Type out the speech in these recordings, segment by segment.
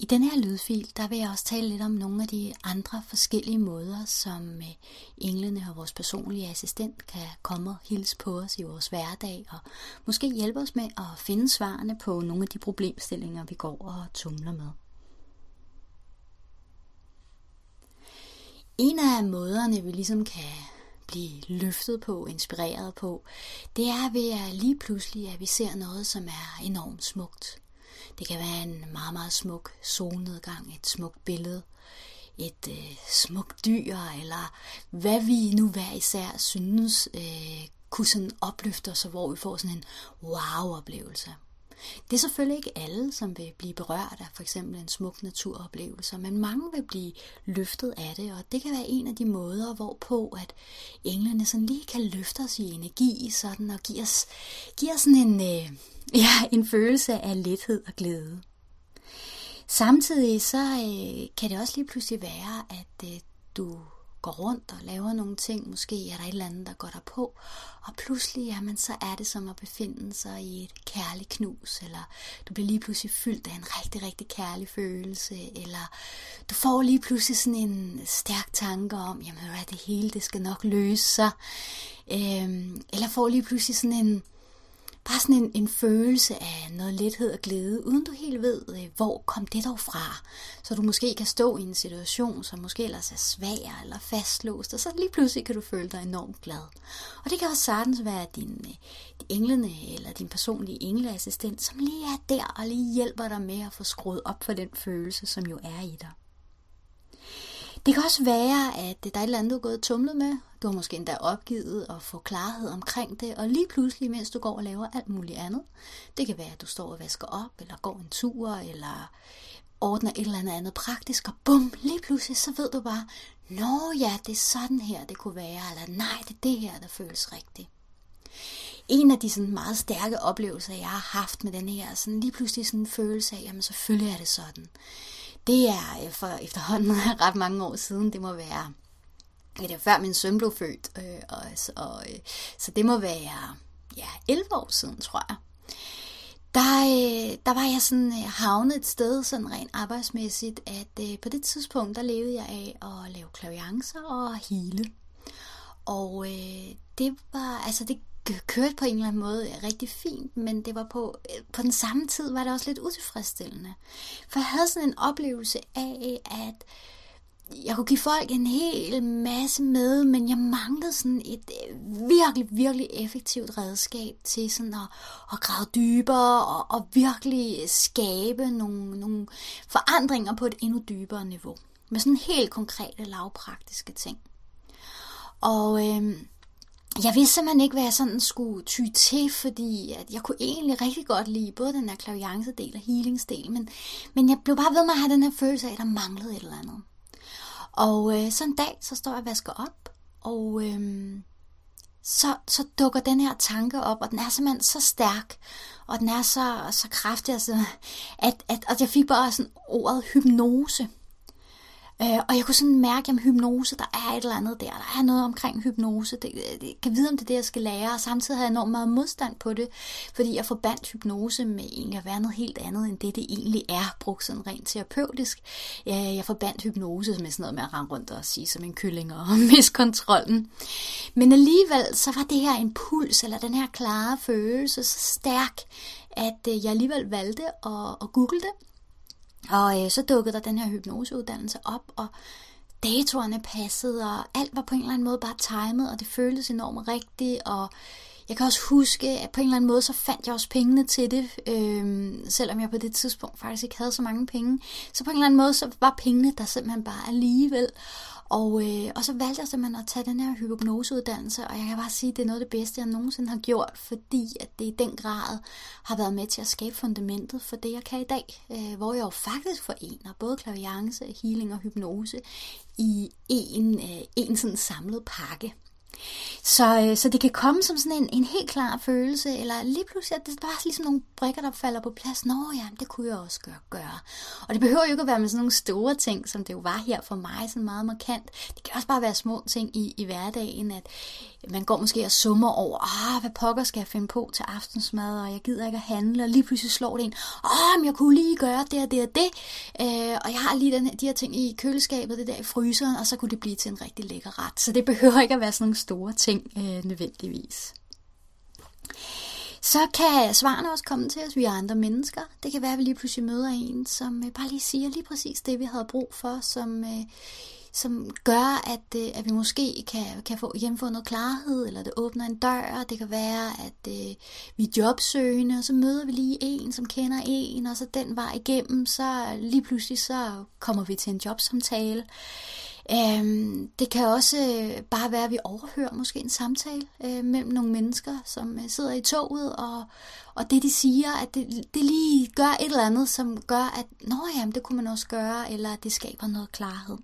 I den her lydfil, der vil jeg også tale lidt om nogle af de andre forskellige måder, som øh, englene og vores personlige assistent kan komme og hilse på os i vores hverdag, og måske hjælpe os med at finde svarene på nogle af de problemstillinger, vi går og tumler med. En af måderne, vi ligesom kan blive løftet på, inspireret på, det er ved at lige pludselig, at vi ser noget, som er enormt smukt. Det kan være en meget, meget smuk solnedgang, et smukt billede, et øh, smukt dyr, eller hvad vi nu hver især synes øh, kunne sådan opløfte os, hvor vi får sådan en wow-oplevelse. Det er selvfølgelig ikke alle, som vil blive berørt af for eksempel en smuk naturoplevelse, men mange vil blive løftet af det, og det kan være en af de måder, hvorpå at englene sådan lige kan løfte os i energi sådan, og give os, give os sådan en, øh, ja, en følelse af lethed og glæde. Samtidig så øh, kan det også lige pludselig være, at øh, du går rundt og laver nogle ting, måske er der et eller andet, der går der på, og pludselig, jamen, så er det som at befinde sig i et kærligt knus, eller du bliver lige pludselig fyldt af en rigtig, rigtig kærlig følelse, eller du får lige pludselig sådan en stærk tanke om, jamen, hvad det hele, det skal nok løse sig, øhm, eller får lige pludselig sådan en, Bare sådan en, en følelse af noget lethed og glæde, uden du helt ved, øh, hvor kom det dog fra. Så du måske kan stå i en situation, som måske ellers er svær eller fastlåst, og så lige pludselig kan du føle dig enormt glad. Og det kan også sagtens være din, øh, din englene eller din personlige engleassistent, som lige er der og lige hjælper dig med at få skruet op for den følelse, som jo er i dig. Det kan også være, at der er et eller andet, du er gået tumlet med. Du har måske endda opgivet at få klarhed omkring det, og lige pludselig, mens du går og laver alt muligt andet. Det kan være, at du står og vasker op, eller går en tur, eller ordner et eller andet andet praktisk, og bum, lige pludselig, så ved du bare, Nå ja, det er sådan her, det kunne være, eller nej, det er det her, der føles rigtigt. En af de sådan meget stærke oplevelser, jeg har haft med den her, sådan lige pludselig sådan en følelse af, jamen selvfølgelig er det sådan. Det er for efterhånden ret mange år siden. Det må være, det er før min søn blev født. Øh, og, og, øh, så det må være ja, 11 år siden, tror jeg. Der, øh, der var jeg sådan øh, havnet et sted sådan rent arbejdsmæssigt, at øh, på det tidspunkt, der levede jeg af at lave klaviancer og hele. Og øh, det var, altså det kørte på en eller anden måde rigtig fint, men det var på, øh, på den samme tid var det også lidt utilfredsstillende. For jeg havde sådan en oplevelse af, at jeg kunne give folk en hel masse med, men jeg manglede sådan et øh, virkelig, virkelig effektivt redskab til sådan at, at grave dybere og, og virkelig skabe nogle, nogle forandringer på et endnu dybere niveau. Med sådan helt konkrete, lavpraktiske ting. Og øh, jeg vidste simpelthen ikke, hvad jeg sådan skulle ty til, fordi at jeg kunne egentlig rigtig godt lide både den her klaviancedel og healingsdel, men, men jeg blev bare ved med at have den her følelse af, at der manglede et eller andet. Og øh, så en dag, så står jeg og vasker op, og øh, så, så dukker den her tanke op, og den er simpelthen så stærk, og den er så, så kraftig, altså, at, at, at jeg fik bare sådan ordet hypnose. Øh, og jeg kunne sådan mærke, at hypnose, der er et eller andet der. Der er noget omkring hypnose. Det, øh, det kan vide, om det er det, jeg skal lære. Og samtidig havde jeg enormt meget modstand på det, fordi jeg forbandt hypnose med egentlig at være noget helt andet, end det, det egentlig er, brugt sådan rent terapeutisk. Jeg forbandt hypnose med sådan noget med at rende rundt og sige som en kylling og miskontrollen. Men alligevel, så var det her impuls, eller den her klare følelse, så stærk, at øh, jeg alligevel valgte at, at google det og øh, så dukkede der den her hypnoseuddannelse op, og datorerne passede, og alt var på en eller anden måde bare timet, og det føltes enormt rigtigt, og jeg kan også huske, at på en eller anden måde, så fandt jeg også pengene til det, øh, selvom jeg på det tidspunkt faktisk ikke havde så mange penge. Så på en eller anden måde, så var pengene der simpelthen bare alligevel. Og, øh, og så valgte jeg simpelthen at tage den her hypnoseuddannelse, og jeg kan bare sige, at det er noget af det bedste, jeg nogensinde har gjort, fordi at det i den grad har været med til at skabe fundamentet for det, jeg kan i dag, øh, hvor jeg jo faktisk forener både klaviance, healing og hypnose i en, øh, en sådan samlet pakke. Så, øh, så det kan komme som sådan en, en helt klar følelse, eller lige pludselig, at det er bare ligesom nogle brikker, der falder på plads. Nå ja, det kunne jeg også gøre, gøre. Og det behøver jo ikke at være med sådan nogle store ting, som det jo var her for mig, sådan meget markant. Det kan også bare være små ting i, i hverdagen, at man går måske og summer over, ah, hvad pokker skal jeg finde på til aftensmad, og jeg gider ikke at handle, og lige pludselig slår det en, ah, men jeg kunne lige gøre det og det og det. Øh, og jeg har lige den, de her ting i køleskabet, det der i fryseren, og så kunne det blive til en rigtig lækker ret. Så det behøver ikke at være sådan nogle store ting øh, nødvendigvis. Så kan svarene også komme til os via andre mennesker. Det kan være, at vi lige pludselig møder en, som øh, bare lige siger lige præcis det, vi havde brug for, som, øh, som gør, at, øh, at vi måske kan, kan få hjemfundet noget klarhed, eller det åbner en dør. Det kan være, at øh, vi er jobsøgende, og så møder vi lige en, som kender en, og så den vej igennem, så lige pludselig så kommer vi til en jobsamtale. Øhm, det kan også øh, bare være, at vi overhører måske en samtale øh, mellem nogle mennesker, som øh, sidder i toget, og, og det de siger, at det, det lige gør et eller andet, som gør, at nå jamen, det kunne man også gøre, eller det skaber noget klarhed.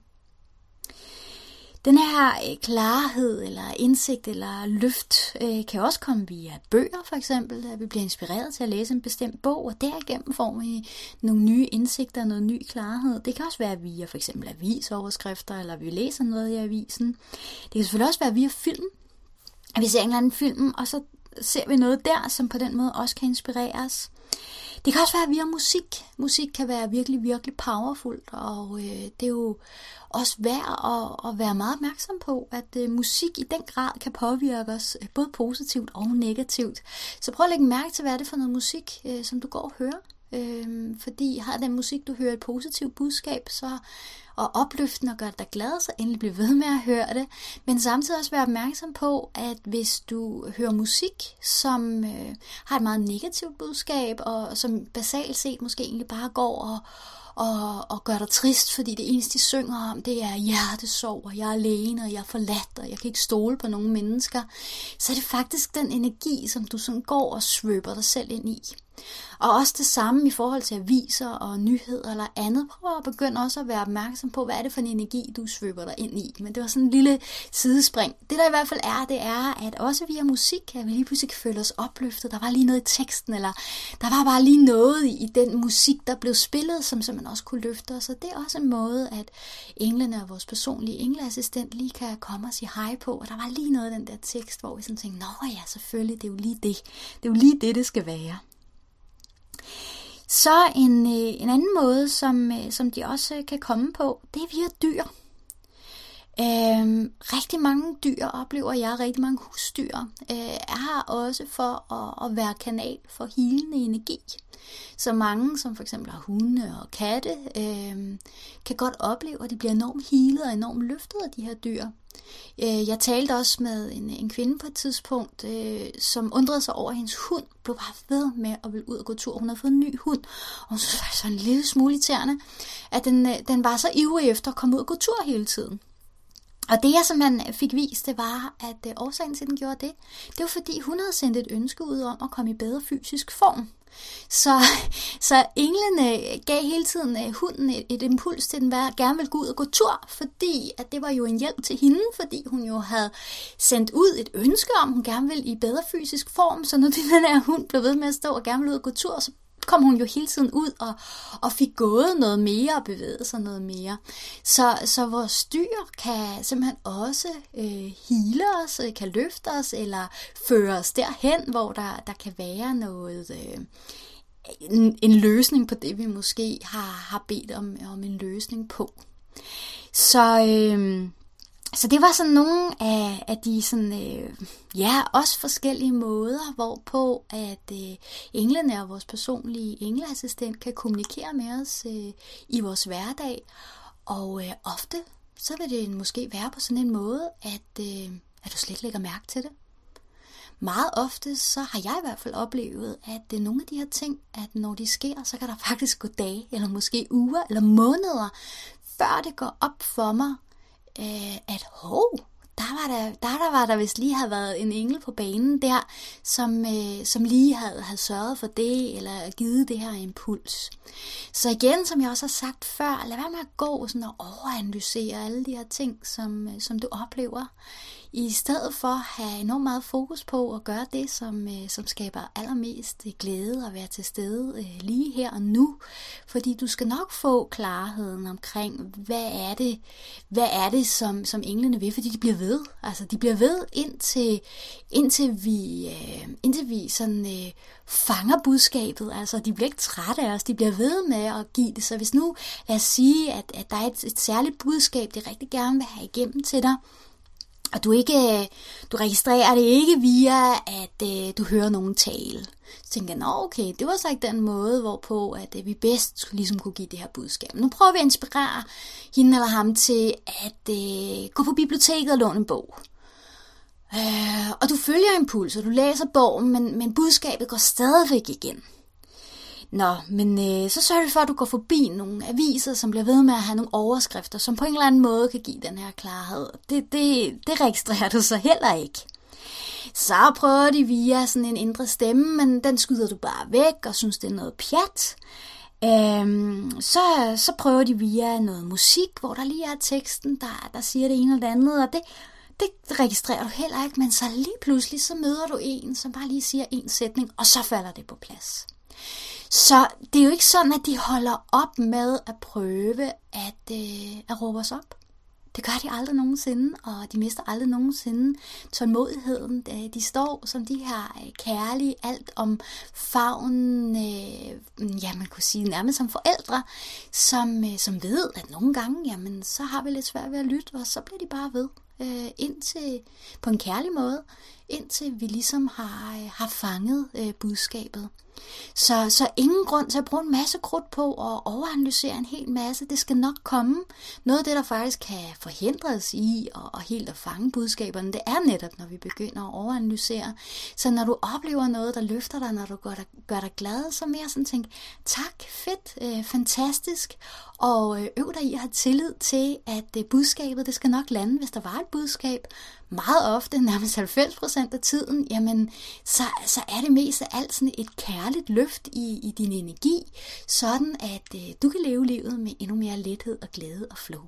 Den her øh, klarhed eller indsigt eller løft øh, kan også komme via bøger for eksempel, at vi bliver inspireret til at læse en bestemt bog, og derigennem får vi nogle nye indsigter og noget ny klarhed. Det kan også være via for eksempel avisoverskrifter, eller vi læser noget i avisen. Det kan selvfølgelig også være via film, at vi ser en eller anden film, og så ser vi noget der, som på den måde også kan inspirere os. Det kan også være via musik. Musik kan være virkelig, virkelig powerfult, og øh, det er jo også værd at, at være meget opmærksom på, at øh, musik i den grad kan påvirke os øh, både positivt og negativt. Så prøv at lægge mærke til, hvad er det for noget musik, øh, som du går og hører. Øh, fordi har den musik, du hører et positivt budskab, så og opløftende og gør dig glad, så endelig bliv ved med at høre det. Men samtidig også være opmærksom på, at hvis du hører musik, som øh, har et meget negativt budskab, og som basalt set måske egentlig bare går og, og, og gør dig trist, fordi det eneste, de synger om, det er hjertesorg, og jeg er alene, og jeg er forladt, og jeg kan ikke stole på nogen mennesker, så er det faktisk den energi, som du sådan går og svøber dig selv ind i. Og også det samme i forhold til aviser og nyheder eller andet. Prøv at begynde også at være opmærksom på, hvad er det for en energi, du svøber dig ind i. Men det var sådan en lille sidespring. Det der i hvert fald er, det er, at også via musik kan vi lige pludselig føle os opløftet. Der var lige noget i teksten, eller der var bare lige noget i den musik, der blev spillet, som simpelthen også kunne løfte os. Så det er også en måde, at englene og vores personlige engleassistent lige kan komme og sige hej på. Og der var lige noget i den der tekst, hvor vi sådan tænkte, nå ja, selvfølgelig, det er jo lige det. Det er jo lige det, det skal være. Så en, øh, en anden måde, som, øh, som de også kan komme på, det er via dyr. Øhm, rigtig mange dyr oplever jeg, rigtig mange husdyr, øh, er her også for at, at være kanal for hilende energi. Så mange, som for eksempel har hunde og katte, øh, kan godt opleve, at de bliver enormt healet og enormt løftet af de her dyr. Øh, jeg talte også med en, en kvinde på et tidspunkt, øh, som undrede sig over, at hendes hund blev bare ved med at ville ud og gå tur. Hun havde fået en ny hund, og hun synes, det var sådan en lille smule irriterende, at den, øh, den var så ivrig efter at komme ud og gå tur hele tiden. Og det jeg simpelthen fik vist, det var, at øh, årsagen til, at den gjorde det, det var fordi hun havde sendt et ønske ud om at komme i bedre fysisk form. Så, så englene øh, gav hele tiden øh, hunden et, et impuls til, at den var, gerne ville gå ud og gå tur, fordi at det var jo en hjælp til hende, fordi hun jo havde sendt ud et ønske om, at hun gerne ville i bedre fysisk form, så når den her hund blev ved med at stå og gerne ville ud og gå tur, så kom hun jo hele tiden ud og, og fik gået noget mere og bevæget sig noget mere. Så, så vores dyr kan simpelthen også øh, hele os, øh, kan løfte os eller føre os derhen, hvor der, der kan være noget... Øh, en, en løsning på det, vi måske har, har bedt om, om en løsning på. Så øh, så det var sådan nogle af, af de sådan, øh, ja, også forskellige måder, hvorpå at øh, englene og vores personlige engleassistent kan kommunikere med os øh, i vores hverdag. Og øh, ofte så vil det måske være på sådan en måde, at, øh, at du slet ikke lægger mærke til det. Meget ofte så har jeg i hvert fald oplevet, at det er nogle af de her ting, at når de sker, så kan der faktisk gå dage, eller måske uger, eller måneder, før det går op for mig, øh, at hov, der var der, der, der var der vist lige havde været en engel på banen der, som, øh, som lige havde, havde sørget for det, eller givet det her impuls. Så igen, som jeg også har sagt før, lad være med at gå sådan og overanalysere alle de her ting, som, øh, som du oplever i stedet for have enormt meget fokus på at gøre det, som, øh, som skaber allermest øh, glæde og være til stede øh, lige her og nu. Fordi du skal nok få klarheden omkring, hvad er det, hvad er det som, som englene vil, fordi de bliver ved. Altså, de bliver ved indtil, indtil vi, øh, indtil vi sådan, øh, fanger budskabet. Altså, de bliver ikke trætte af os, de bliver ved med at give det. Så hvis nu, lad os sige, at, at der er et, et særligt budskab, de rigtig gerne vil have igennem til dig, og du ikke du registrerer det ikke via, at øh, du hører nogen tale. Så tænker jeg, okay, det var så ikke den måde, hvorpå at, øh, vi bedst ligesom kunne give det her budskab. Nu prøver vi at inspirere hende eller ham til at øh, gå på biblioteket og låne en bog. Øh, og du følger impulser, du læser bogen, men, men budskabet går stadigvæk igen. Nå, men øh, så sørger vi for, at du går forbi nogle aviser, som bliver ved med at have nogle overskrifter, som på en eller anden måde kan give den her klarhed. Det, det, det registrerer du så heller ikke. Så prøver de via sådan en indre stemme, men den skyder du bare væk og synes, det er noget pjat. Øhm, så, så prøver de via noget musik, hvor der lige er teksten, der, der siger det ene eller det andet, og det, det registrerer du heller ikke, men så lige pludselig så møder du en, som bare lige siger en sætning, og så falder det på plads. Så det er jo ikke sådan, at de holder op med at prøve at, øh, at råbe os op. Det gør de aldrig nogensinde, og de mister aldrig nogensinde tålmodigheden. Øh, de står som de her øh, kærlige, alt om favnen, øh, ja, man kunne sige nærmest som forældre, som, øh, som ved, at nogle gange, jamen, så har vi lidt svært ved at lytte, og så bliver de bare ved øh, indtil, på en kærlig måde, indtil vi ligesom har, øh, har fanget øh, budskabet. Så, så ingen grund til at bruge en masse krudt på og overanalysere en hel masse. Det skal nok komme. Noget af det, der faktisk kan forhindre os i og, og helt at fange budskaberne, det er netop, når vi begynder at overanalysere. Så når du oplever noget, der løfter dig, når du gør dig, gør dig glad, så mere sådan tænk, tak, fedt, øh, fantastisk, og øh, øv dig i at have tillid til, at øh, budskabet, det skal nok lande, hvis der var et budskab, meget ofte, nærmest 90% af tiden, jamen, så, så er det mest af alt sådan et særligt løft i, i din energi, sådan at øh, du kan leve livet med endnu mere lethed og glæde og flow.